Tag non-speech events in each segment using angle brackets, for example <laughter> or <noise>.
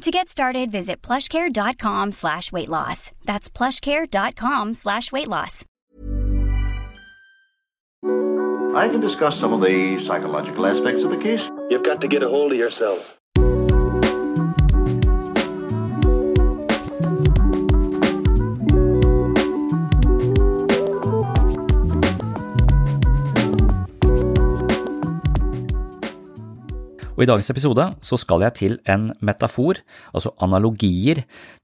To get started, visit plushcare.com slash weight loss. That's plushcare.com slash weight loss. I can discuss some of the psychological aspects of the case. You've got to get a hold of yourself. Og I dagens episode så skal jeg til en metafor, altså analogier,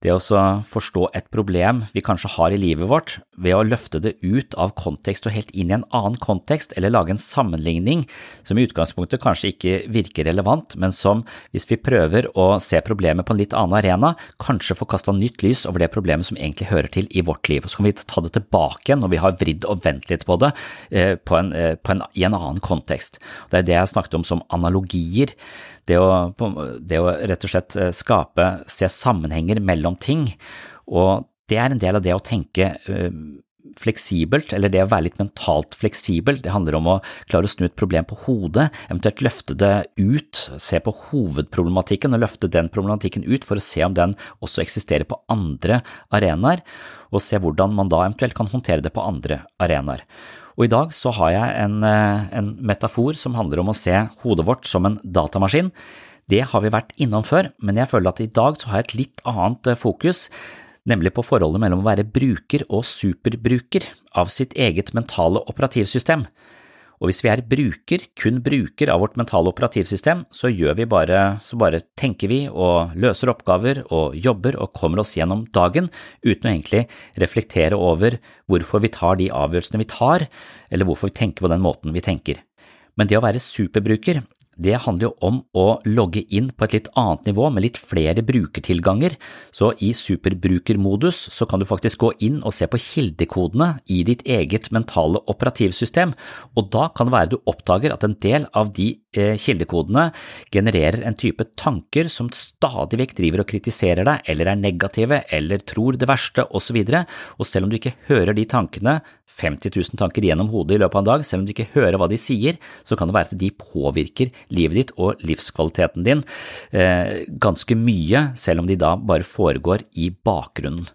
det å forstå et problem vi kanskje har i livet vårt ved å løfte det ut av kontekst og helt inn i en annen kontekst, eller lage en sammenligning som i utgangspunktet kanskje ikke virker relevant, men som, hvis vi prøver å se problemet på en litt annen arena, kanskje får kasta nytt lys over det problemet som egentlig hører til i vårt liv. Og så kan vi ta det tilbake når vi har vridd og vendt litt på det eh, på en, eh, på en, i en annen kontekst. Det er det jeg snakket om som analogier. Det å, det å rett og slett eh, skape, se sammenhenger mellom ting, og det er en del av det å tenke eh, fleksibelt, eller det å være litt mentalt fleksibel. Det handler om å klare å snu et problem på hodet, eventuelt løfte det ut, se på hovedproblematikken og løfte den problematikken ut for å se om den også eksisterer på andre arenaer, og se hvordan man da eventuelt kan håndtere det på andre arenaer. Og i dag så har jeg en, eh, en metafor som handler om å se hodet vårt som en datamaskin. Det har vi vært innom før, men jeg føler at i dag så har jeg et litt annet eh, fokus, nemlig på forholdet mellom å være bruker og superbruker av sitt eget mentale operativsystem. Og hvis vi er bruker, kun bruker av vårt mentale operativsystem, så gjør vi bare, så bare tenker vi og løser oppgaver og jobber og kommer oss gjennom dagen uten å egentlig reflektere over hvorfor vi tar de avgjørelsene vi tar, eller hvorfor vi tenker på den måten vi tenker. Men det å være superbruker, det handler jo om å logge inn på et litt annet nivå med litt flere brukertilganger, så i superbrukermodus så kan du faktisk gå inn og se på kildekodene i ditt eget mentale operativsystem, og da kan det være du oppdager at en del av de eh, kildekodene genererer en type tanker som stadig vekk driver og kritiserer deg, eller er negative, eller tror det verste, osv., og selv om du ikke hører de tankene, 50 000 tanker gjennom hodet i løpet av en dag, selv om du ikke hører hva de sier, så kan det være at de påvirker livet ditt og livskvaliteten din eh, ganske mye, selv om de da bare foregår i bakgrunnen.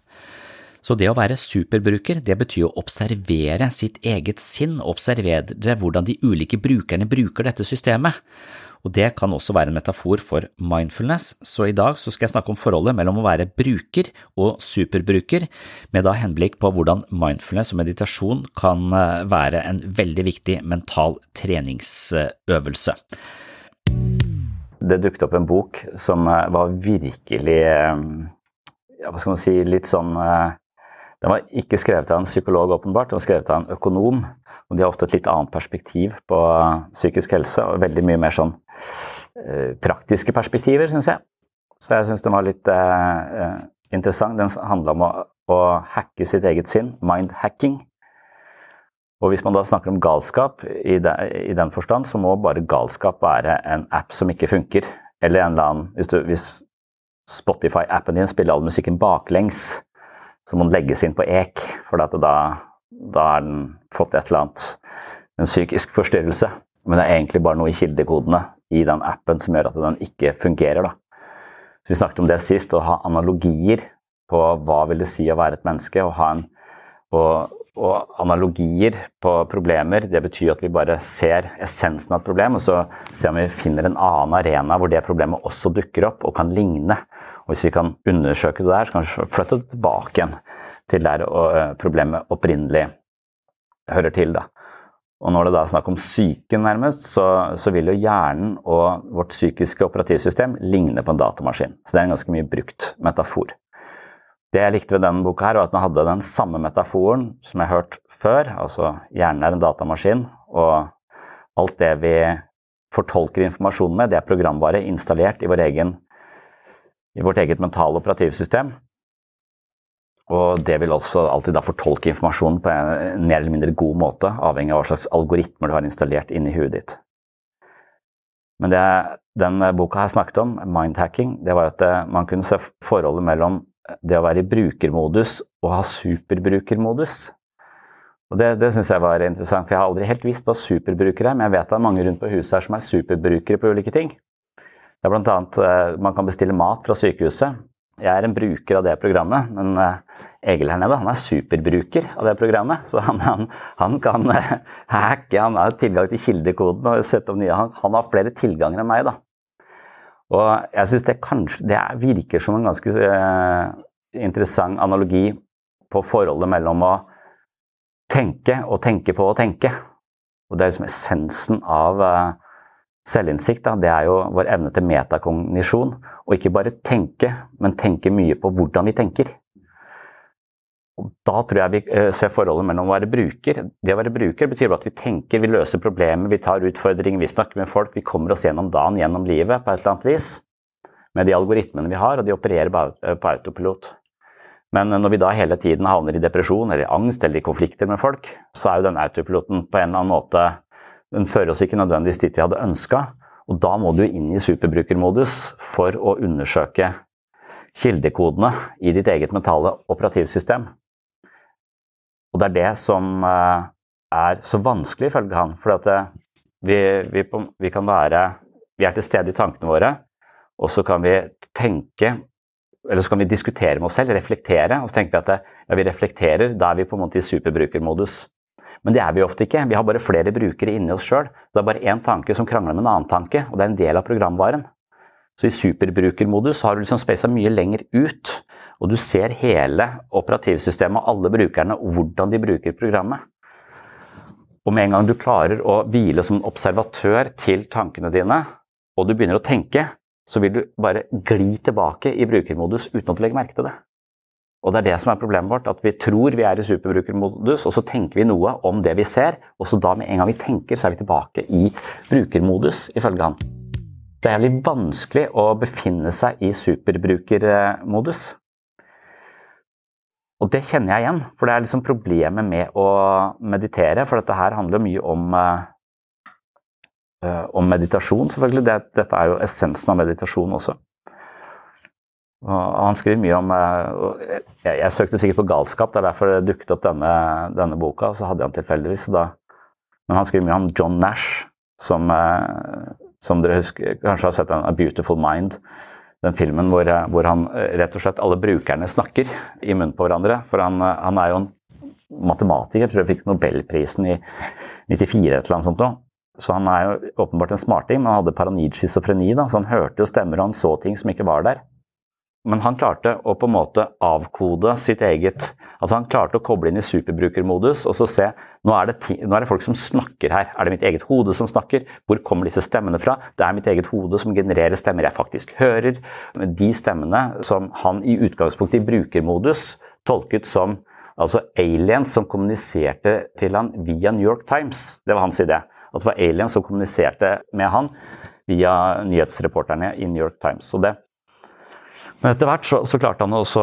Så det å være superbruker, det betyr å observere sitt eget sinn, observere hvordan de ulike brukerne bruker dette systemet. Og det kan også være en metafor for mindfulness, så i dag så skal jeg snakke om forholdet mellom å være bruker og superbruker, med da henblikk på hvordan mindfulness og meditasjon kan eh, være en veldig viktig mental treningsøvelse det dukket opp en bok som eh, var virkelig eh, ja, Hva skal man si Litt sånn eh, Den var ikke skrevet av en psykolog, åpenbart, den var skrevet av en økonom. og De har ofte et litt annet perspektiv på psykisk helse, og veldig mye mer sånn praktiske perspektiver, syns jeg. Så jeg syns den var litt eh, interessant. Den handla om å, å hacke sitt eget sinn, mind-hacking. Og hvis man da snakker om galskap i, de, i den forstand, så må bare galskap være en app som ikke funker. Eller en eller annen Hvis, hvis Spotify-appen din spiller all musikken baklengs, så må den legges inn på ek, for da da har den fått et eller annet, en psykisk forstyrrelse. Men det er egentlig bare noe i kildekodene i den appen som gjør at den ikke fungerer. da. Så Vi snakket om det sist, å ha analogier på hva vil det si å være et menneske. Og, en, og, og analogier på problemer, det betyr at vi bare ser essensen av et problem, og så ser om vi finner en annen arena hvor det problemet også dukker opp og kan ligne. Og Hvis vi kan undersøke det der, så kan vi flytte det tilbake igjen til der eh, problemet opprinnelig hører til. da. Og når det da er snakk om psyken, nærmest, så, så, vil jo hjernen og vårt psykiske operativsystem ligne på en datamaskin. Så det er en ganske mye brukt metafor. Det jeg likte ved denne boka, her, var at den hadde den samme metaforen som jeg har hørt før. Altså hjernen er en datamaskin, og alt det vi fortolker informasjon med, det er programvare installert i, vår egen, i vårt eget mentale operativsystem. Og det vil også alltid da fortolke informasjonen på en mer eller mindre god måte, avhengig av hva slags algoritmer du har installert inni huet ditt. Men det den boka her snakket om, mindhacking, det var at eh, man kunne se forholdet mellom det å være i brukermodus og ha superbrukermodus. Og Det, det syns jeg var interessant, for jeg har aldri helt visst hva superbrukere er, men jeg vet det er mange rundt på huset her som er superbrukere på ulike ting. Det er annet, eh, Man kan bestille mat fra sykehuset. Jeg er en bruker av det programmet, men uh, Egil her nede han er superbruker av det programmet. Så han, han, han kan uh, <laughs> hacke, han har tilgang til kildekoden og sette opp nye. Han, han, har flere tilganger enn meg, da. Og jeg syns det kanskje det virker som en ganske uh, interessant analogi på forholdet mellom å tenke og tenke på å tenke. Og det er liksom essensen av Selvinnsikt da, det er jo vår evne til metakognisjon. Og ikke bare tenke, men tenke mye på hvordan vi tenker. Og Da tror jeg vi eh, ser forholdet mellom å være bruker. Det å være bruker betyr at vi tenker, vi løser problemer, vi tar utfordringer, vi snakker med folk. Vi kommer oss gjennom dagen, gjennom livet på et eller annet vis. Med de algoritmene vi har, og de opererer eh, på autopilot. Men når vi da hele tiden havner i depresjon eller angst eller i konflikter med folk, så er jo den autopiloten på en eller annen måte den fører oss ikke nødvendigvis dit vi hadde ønska. Og da må du inn i superbrukermodus for å undersøke kildekodene i ditt eget mentale operativsystem. Og det er det som eh, er så vanskelig, ifølge han. For eh, vi, vi, vi, kan være Vi er til stede i tankene våre, og så kan vi tenke Eller så kan vi diskutere med oss selv, reflektere. Og så tenker vi at eh, ja, vi reflekterer, da er vi på en måte i superbrukermodus. Men det er vi ofte ikke. Vi har bare flere brukere inni oss sjøl. Det er bare én tanke som krangler med en annen tanke, og det er en del av programvaren. Så i superbrukermodus har du liksom spasa mye lenger ut, og du ser hele operativsystemet alle brukerne og hvordan de bruker programmet. Og med en gang du klarer å hvile som observatør til tankene dine, og du begynner å tenke, så vil du bare gli tilbake i brukermodus uten at du legger merke til det. Og det er det som er problemet vårt, at vi tror vi er i superbrukermodus, og så tenker vi noe om det vi ser, og så da med en gang vi tenker, så er vi tilbake i brukermodus, ifølge han. Det er jævlig vanskelig å befinne seg i superbrukermodus. Og det kjenner jeg igjen, for det er liksom problemet med å meditere. For dette her handler mye om, uh, om meditasjon, selvfølgelig. Det, dette er jo essensen av meditasjon også. Og han skriver mye om eh, jeg, jeg, søkte sikkert på galskap, det er derfor det dukket opp denne, denne boka. Så hadde jeg han tilfeldigvis. Da. Men han skriver mye om John Nash, som, som dere husker, kanskje har sett en A Beautiful Mind. Den filmen hvor, eh, hvor, han rett og slett alle brukerne snakker i munnen på hverandre. For han, han er jo en matematiker, tror jeg fikk Nobelprisen i 94 eller noe sånt. Så han er jo åpenbart en smarting, men han hadde paranoid schizofreni. Så han hørte jo stemmer og han så ting som ikke var der. Men han klarte å på en måte avkode sitt eget Altså Han klarte å koble inn i superbrukermodus og så se nå er, det, nå er det folk som snakker her. Er det mitt eget hode som snakker? Hvor kommer disse stemmene fra? Det er mitt eget hode som genererer stemmer jeg faktisk hører. De stemmene som han i utgangspunktet i brukermodus tolket som altså aliens som kommuniserte til han via New York Times. Det var hans idé. At det var aliens som kommuniserte med han via nyhetsreporterne i New York Times. Så det men etter hvert så, så klarte han også,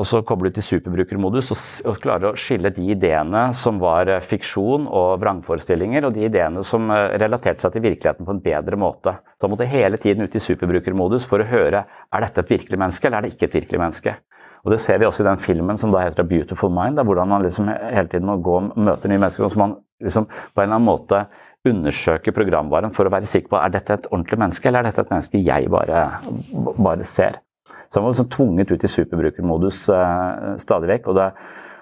å koble ut i superbrukermodus og, og klare å skille de ideene som var eh, fiksjon og vrangforestillinger, og de ideene som eh, relaterte seg til virkeligheten på en bedre måte. Så han måtte hele tiden ut i superbrukermodus for å høre er dette et virkelig menneske eller er det ikke et virkelig menneske. Og Det ser vi også i den filmen som da heter Beautiful Mind, da, hvordan man liksom hele tiden må gå og møte nye mennesker. så man liksom på en eller annen måte undersøke programvaren for å være sikker på er dette et ordentlig menneske, eller er dette et menneske jeg bare, bare ser. Så han var liksom tvunget ut i superbrukermodus eh, stadig vekk. og det,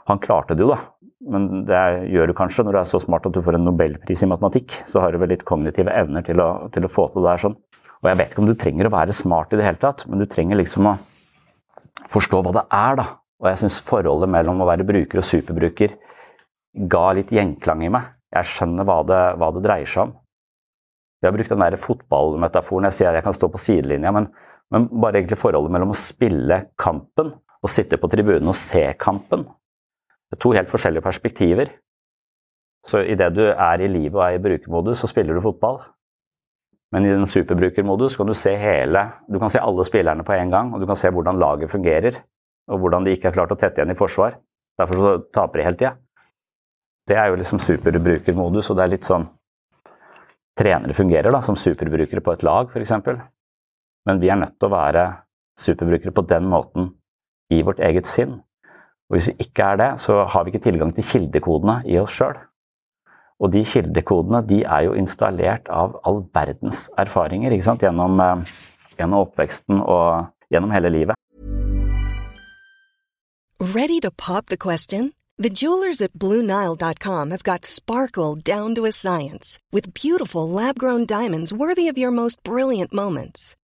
Han klarte det jo, da. Men det gjør du kanskje når du er så smart at du får en nobelpris i matematikk. Så har du vel litt kognitive evner til å, til å få til det der sånn. Og jeg vet ikke om du trenger å være smart i det hele tatt, men du trenger liksom å forstå hva det er, da. Og jeg syns forholdet mellom å være bruker og superbruker ga litt gjenklang i meg. Jeg skjønner hva det, hva det dreier seg om. Vi har brukt den der fotballmetaforen. Jeg sier at jeg kan stå på sidelinja, men men bare egentlig forholdet mellom å spille kampen og sitte på tribunen og se kampen. Det er to helt forskjellige perspektiver. Så idet du er i livet og er i brukermodus, så spiller du fotball. Men i den superbrukermodus kan du se hele Du kan se alle spillerne på en gang, og du kan se hvordan laget fungerer. Og hvordan de ikke har klart å tette igjen i forsvar. Derfor så taper de hele tida. Det er jo liksom superbrukermodus, og det er litt sånn trenere fungerer da, som superbrukere på et lag, f.eks. Men vi er nødt til å være superbrukere på den måten i vårt eget sinn. Og hvis vi ikke er det, så har vi ikke tilgang til kildekodene i oss sjøl. Og de kildekodene de er jo installert av all verdens erfaringer gjennom, eh, gjennom oppveksten og gjennom hele livet. Ready to pop the question? The jewelers at BlueNile.com have got sparkle down to a science with beautiful lab-grown diamonds worthy of your most brilliant moments.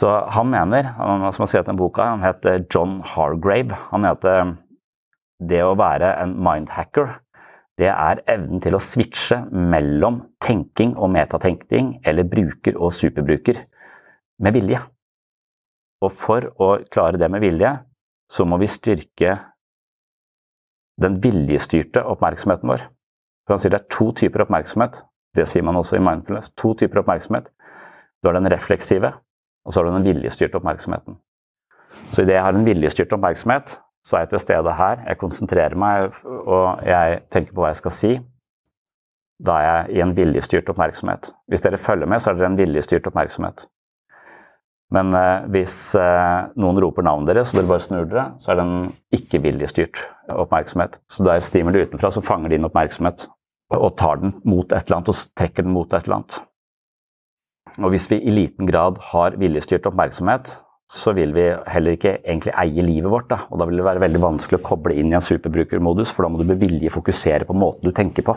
Så han mener, han som har skrevet den boka, han heter John Hargrave. Han mener at eh, det å være en mindhacker, det er evnen til å switche mellom tenking og metatenkning, eller bruker og superbruker, med vilje. Og for å klare det med vilje, så må vi styrke den viljestyrte oppmerksomheten vår. For han sier det er to typer oppmerksomhet. Det sier man også i mindfulness. To typer oppmerksomhet. Du har den refleksive, og så har du den viljestyrte oppmerksomheten. Så idet jeg har en viljestyrt oppmerksomhet, så er jeg til stede her. Jeg konsentrerer meg, og jeg tenker på hva jeg skal si. Da er jeg i en viljestyrt oppmerksomhet. Hvis dere følger med, så er dere en viljestyrt oppmerksomhet. Men eh, hvis eh, noen roper navnet deres, og dere bare snur dere, så er det en ikke-viljestyrt oppmerksomhet. Så det er stimuli utenfra som fanger din oppmerksomhet og tar den mot et eller annet og trekker den mot et eller annet. Og hvis vi i liten grad har viljestyrt oppmerksomhet, så vil vi heller ikke egentlig eie livet vårt. Da. Og da vil det være veldig vanskelig å koble inn i en superbrukermodus, for da må du med vilje fokusere på måten du tenker på.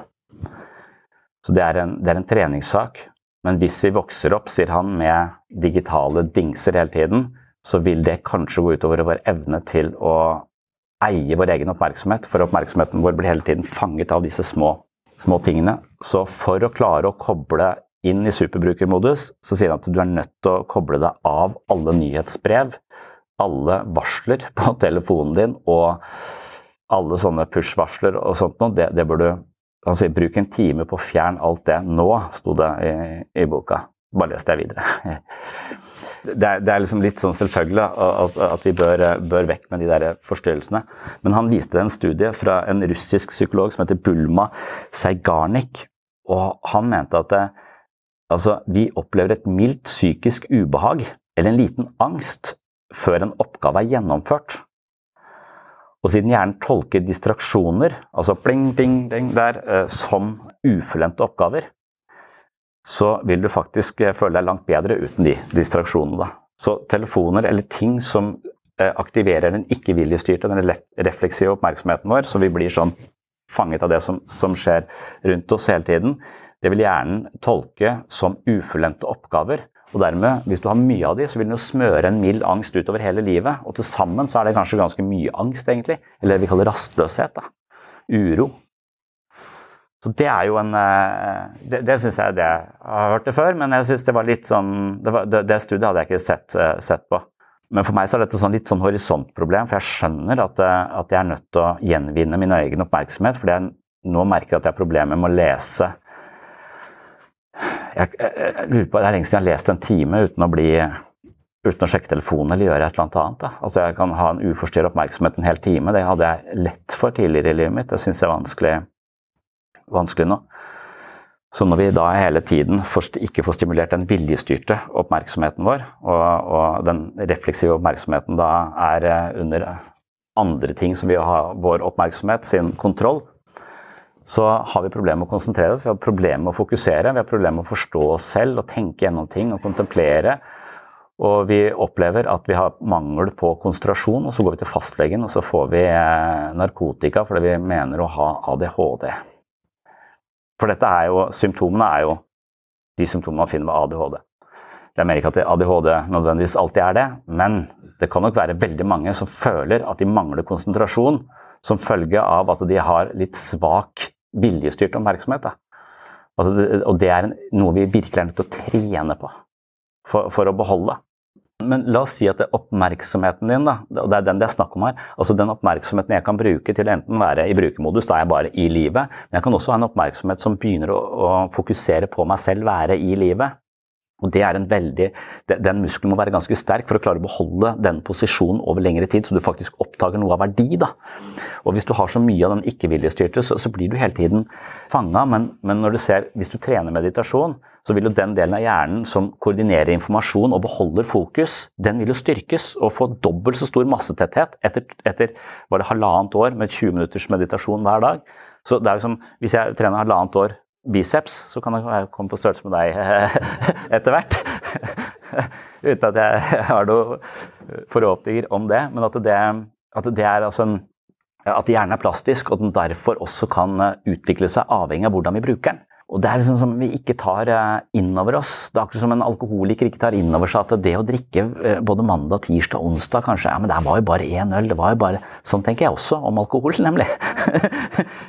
Så det er, en, det er en treningssak. Men hvis vi vokser opp, sier han, med digitale dingser hele tiden, så vil det kanskje gå utover vår evne til å eie vår egen oppmerksomhet. For oppmerksomheten vår blir hele tiden fanget av disse små, små tingene. Så for å klare å koble inn i superbrukermodus, så sier han at du er nødt til å koble deg av alle nyhetsbrev, alle varsler <laughs> på telefonen din og alle sånne push-varsler og sånt noe. Det, det bør du han sier bruk en time på å fjerne alt det nå, sto det i, i boka. Bare leste jeg videre. <laughs> Det er, det er, liksom litt sånn selvfølgelig at, vi bør, bør, vekk med de der forstyrrelsene. Men han viste en studie fra en russisk psykolog som heter Bulma Seigarnik, og han mente at det, altså, vi opplever et mildt psykisk ubehag eller en liten angst før en oppgave er gjennomført. Og siden hjernen tolker distraksjoner, altså pling, ding, ding der, eh, som ufullendte oppgaver, så vil du faktisk eh, føle deg langt bedre uten de distraksjonene. Så telefoner eller ting som eh, aktiverer den ikke-viljestyrte, den refleksive oppmerksomheten vår, så vi blir sånn fanget av det som, som skjer rundt oss hele tiden, det vil hjernen tolke som ufullendte oppgaver. Og dermed, hvis du har mye av de, så vil den jo smøre en mild angst utover hele livet. Og til sammen så er det kanskje ganske mye angst, egentlig. Eller vi kaller rastløshet. da. Uro. Så det er jo en eh, Det, det syns jeg det Jeg har hørt det før, men jeg syns det var litt sånn det, var, det, det, studiet hadde jeg ikke sett, eh, sett, på. Men for meg så er dette sånn litt sånn horisontproblem, for jeg skjønner at, eh, at jeg er nødt til å gjenvinne min egen oppmerksomhet. fordi jeg nå merker at jeg har problemer med å lese jeg, jeg, lurer på, Det er lenge siden jeg har lest en time uten å, bli, uten å sjekke telefonen eller gjøre et eller annet. Da. Altså Jeg kan ha en uforstyrret oppmerksomhet en hel time. Det hadde jeg lett for tidligere i livet mitt. Det syns jeg er vanskelig, vanskelig nå. Så når vi da hele tiden ikke får stimulert den viljestyrte oppmerksomheten vår, og, og, den refleksive oppmerksomheten da er eh, under andre ting som vi har vår oppmerksomhet sin kontroll, så har vi problemer med å konsentrere oss, vi har problemer med å fokusere, vi har problemer med å forstå oss selv og tenke gjennom ting og kontemplere. Og vi opplever at vi har mangel på konsentrasjon, og så går vi til fastlegen og så får vi eh, narkotika fordi vi mener å ha ADHD. For dette er jo, symptomene er jo de symptomene man finner med ADHD. Jeg mener ikke at ADHD nødvendigvis alltid er det, men det kan nok være veldig mange som føler at de mangler konsentrasjon som følge av at de har litt svak viljestyrt oppmerksomhet. Altså, og det er noe vi virkelig er nødt til å trene på for, for å beholde. Men la oss si at det er oppmerksomheten din, da, og det er den det er snakk om her, altså den oppmerksomheten jeg kan bruke til enten være i brukermodus, da er jeg bare i livet, men jeg kan også ha en oppmerksomhet som begynner å, å fokusere på meg selv, være i livet. Og det er en veldig, Den muskelen må være ganske sterk for å klare å beholde den posisjonen over lengre tid, så du faktisk oppdager noe av verdi. da. Og Hvis du har så mye av den ikke-viljestyrte, så, så, blir du hele tiden fanga. Men, men, du ser, hvis du trener meditasjon, så vil jo den delen av hjernen som koordinerer informasjon og beholder fokus, den vil jo styrkes og få dobbelt så stor massetetthet etter, etter var det halvannet år med 20 minutters meditasjon hver dag. Så det er jo som, Hvis jeg trener halvannet år biceps, så kan jeg komme på størrelse med deg <laughs> etter hvert. <laughs> Uten at jeg <laughs> har noen forhåpninger om det. Men at det, at det er altså en, at hjernen er plastisk, og den derfor også kan utvikle seg avhengig av hvordan vi bruker den. Og Det er liksom som vi ikke tar eh, inn over oss. Det er akkurat som en alkoholiker ikke tar inn over seg at det å drikke eh, både mandag, tirsdag onsdag kanskje, ja, men det var jo bare én øl. det var jo bare, Sånn tenker jeg også om alkohol, <laughs> nemlig.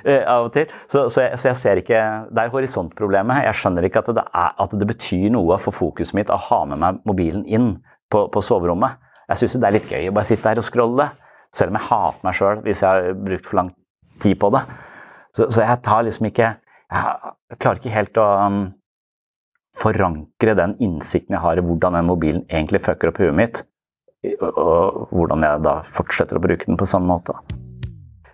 Eh, av og til. Så, så, jeg, så, jeg, ser ikke Det er horisontproblemet. Jeg skjønner ikke at det, er, at det betyr noe for fokuset mitt å ha med meg mobilen inn på, på soverommet. Jeg syns det er litt gøy å bare sitte der og scrolle, selv om jeg hater meg sjøl hvis jeg har brukt for lang tid på det. Så, så jeg tar liksom ikke jeg klarer ikke helt å um, forankre den innsikten jeg har i hvordan den mobilen egentlig fucker opp huet mitt, og hvordan jeg da fortsetter å bruke den på samme måte.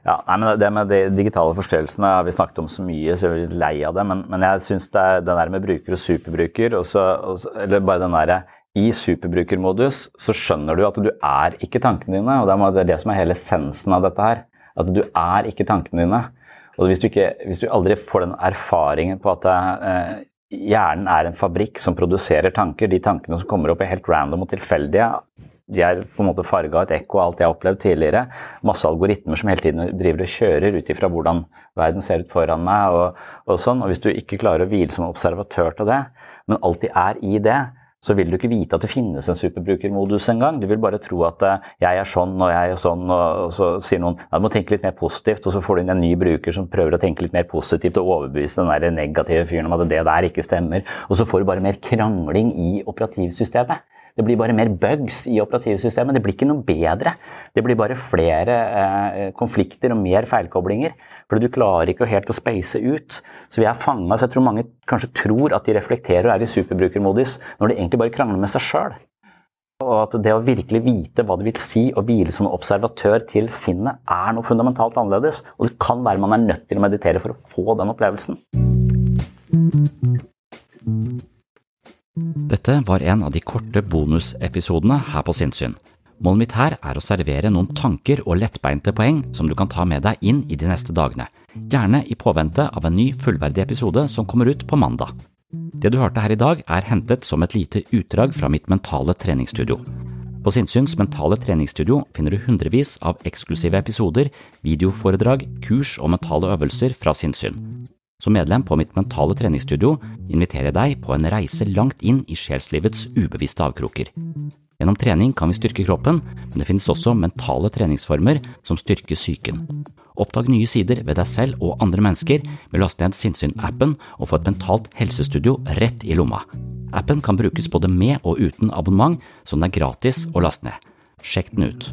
Ja, nei, men Det med de digitale forstyrrelsene har vi snakket om så mye, så jeg er litt lei av det. Men, men jeg syns det er den der med bruker og superbruker, og så, og så, eller bare den derre i superbrukermodus så skjønner du at du er ikke tankene dine. og Det er det som er hele essensen av dette her. At du er ikke tankene dine. Og hvis du, ikke, hvis du aldri får den erfaringen på at eh, hjernen er en fabrikk som produserer tanker, de tankene som kommer opp er helt random og tilfeldige, de er på en måte farga et ekko av alt jeg har opplevd tidligere. Masse algoritmer som hele tiden driver og kjører ut ifra hvordan verden ser ut foran meg. Og, og, sånn. og Hvis du ikke klarer å hvile som observatør til det, men alltid er i det, så vil du ikke vite at det finnes en superbrukermodus engang. Du vil bare tro at eh, jeg er sånn og jeg er sånn, og så sier noen ja, du må tenke litt mer positivt, og så får du inn en ny bruker som prøver å tenke litt mer positivt og overbevise den der negative fyren om at det der ikke stemmer. Og så får du bare mer krangling i operativsystemet. Det blir bare mer bugs i operativsystemet. Det blir ikke noe bedre. Det blir bare flere eh, konflikter og mer feilkoblinger. Fordi du klarer ikke helt å space ut. Så vi er fanga. Så jeg tror mange kanskje tror at de reflekterer og er i superbrukermodus, når de egentlig bare krangler med seg sjøl. Og at det å virkelig vite hva det vil si å hvile som observatør til sinnet, er noe fundamentalt annerledes. Og det kan være man er nødt til å meditere for å få den opplevelsen. Dette var en av de korte bonusepisodene her på Sinnsyn. Målet mitt her er å servere noen tanker og lettbeinte poeng som du kan ta med deg inn i de neste dagene, gjerne i påvente av en ny fullverdig episode som kommer ut på mandag. Det du hørte her i dag er hentet som et lite utdrag fra mitt mentale treningsstudio. På Sinnsyns mentale treningsstudio finner du hundrevis av eksklusive episoder, videoforedrag, kurs og mentale øvelser fra sinnssyn. Som medlem på mitt mentale treningsstudio inviterer jeg deg på en reise langt inn i sjelslivets ubevisste avkroker. Gjennom trening kan vi styrke kroppen, men det finnes også mentale treningsformer som styrker psyken. Oppdag nye sider ved deg selv og andre mennesker med å laste ned Sinnsyn-appen og få et mentalt helsestudio rett i lomma. Appen kan brukes både med og uten abonnement, så den er gratis å laste ned. Sjekk den ut.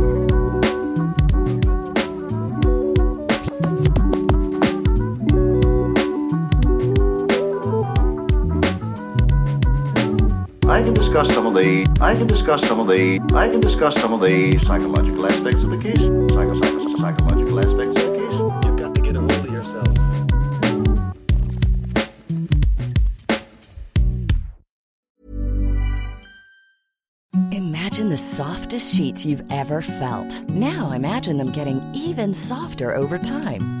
I can discuss some of the I can discuss some of the I can discuss some of the psychological aspects of the case. Psycho, psycho, psychological aspects of the case. You've got to get a hold of yourself. Imagine the softest sheets you've ever felt. Now imagine them getting even softer over time.